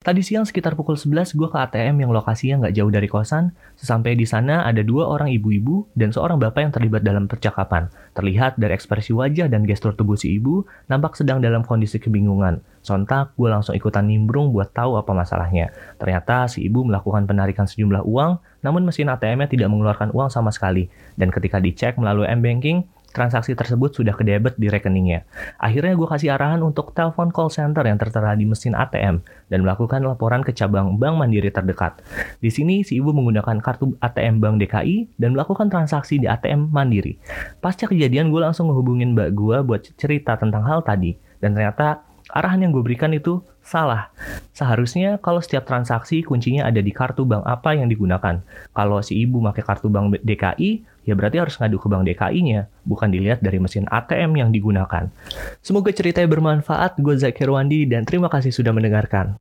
Tadi siang sekitar pukul 11 gue ke ATM yang lokasinya nggak jauh dari kosan. Sesampai di sana ada dua orang ibu-ibu dan seorang bapak yang terlibat dalam percakapan. Terlihat dari ekspresi wajah dan gestur tubuh si ibu, nampak sedang dalam kondisi kebingungan. Sontak, gue langsung ikutan nimbrung buat tahu apa masalahnya. Ternyata si ibu melakukan penarikan sejumlah uang, namun mesin ATM-nya tidak mengeluarkan uang sama sekali. Dan ketika dicek melalui M-Banking, transaksi tersebut sudah kedebet di rekeningnya. Akhirnya gue kasih arahan untuk telepon call center yang tertera di mesin ATM dan melakukan laporan ke cabang Bank Mandiri terdekat. Di sini si ibu menggunakan kartu ATM Bank DKI dan melakukan transaksi di ATM Mandiri. Pasca kejadian gue langsung ngehubungin mbak gue buat cerita tentang hal tadi dan ternyata arahan yang gue berikan itu salah. Seharusnya kalau setiap transaksi kuncinya ada di kartu bank apa yang digunakan. Kalau si ibu pakai kartu bank DKI, ya berarti harus ngadu ke bank DKI-nya, bukan dilihat dari mesin ATM yang digunakan. Semoga ceritanya bermanfaat. Gue Zakir Wandi dan terima kasih sudah mendengarkan.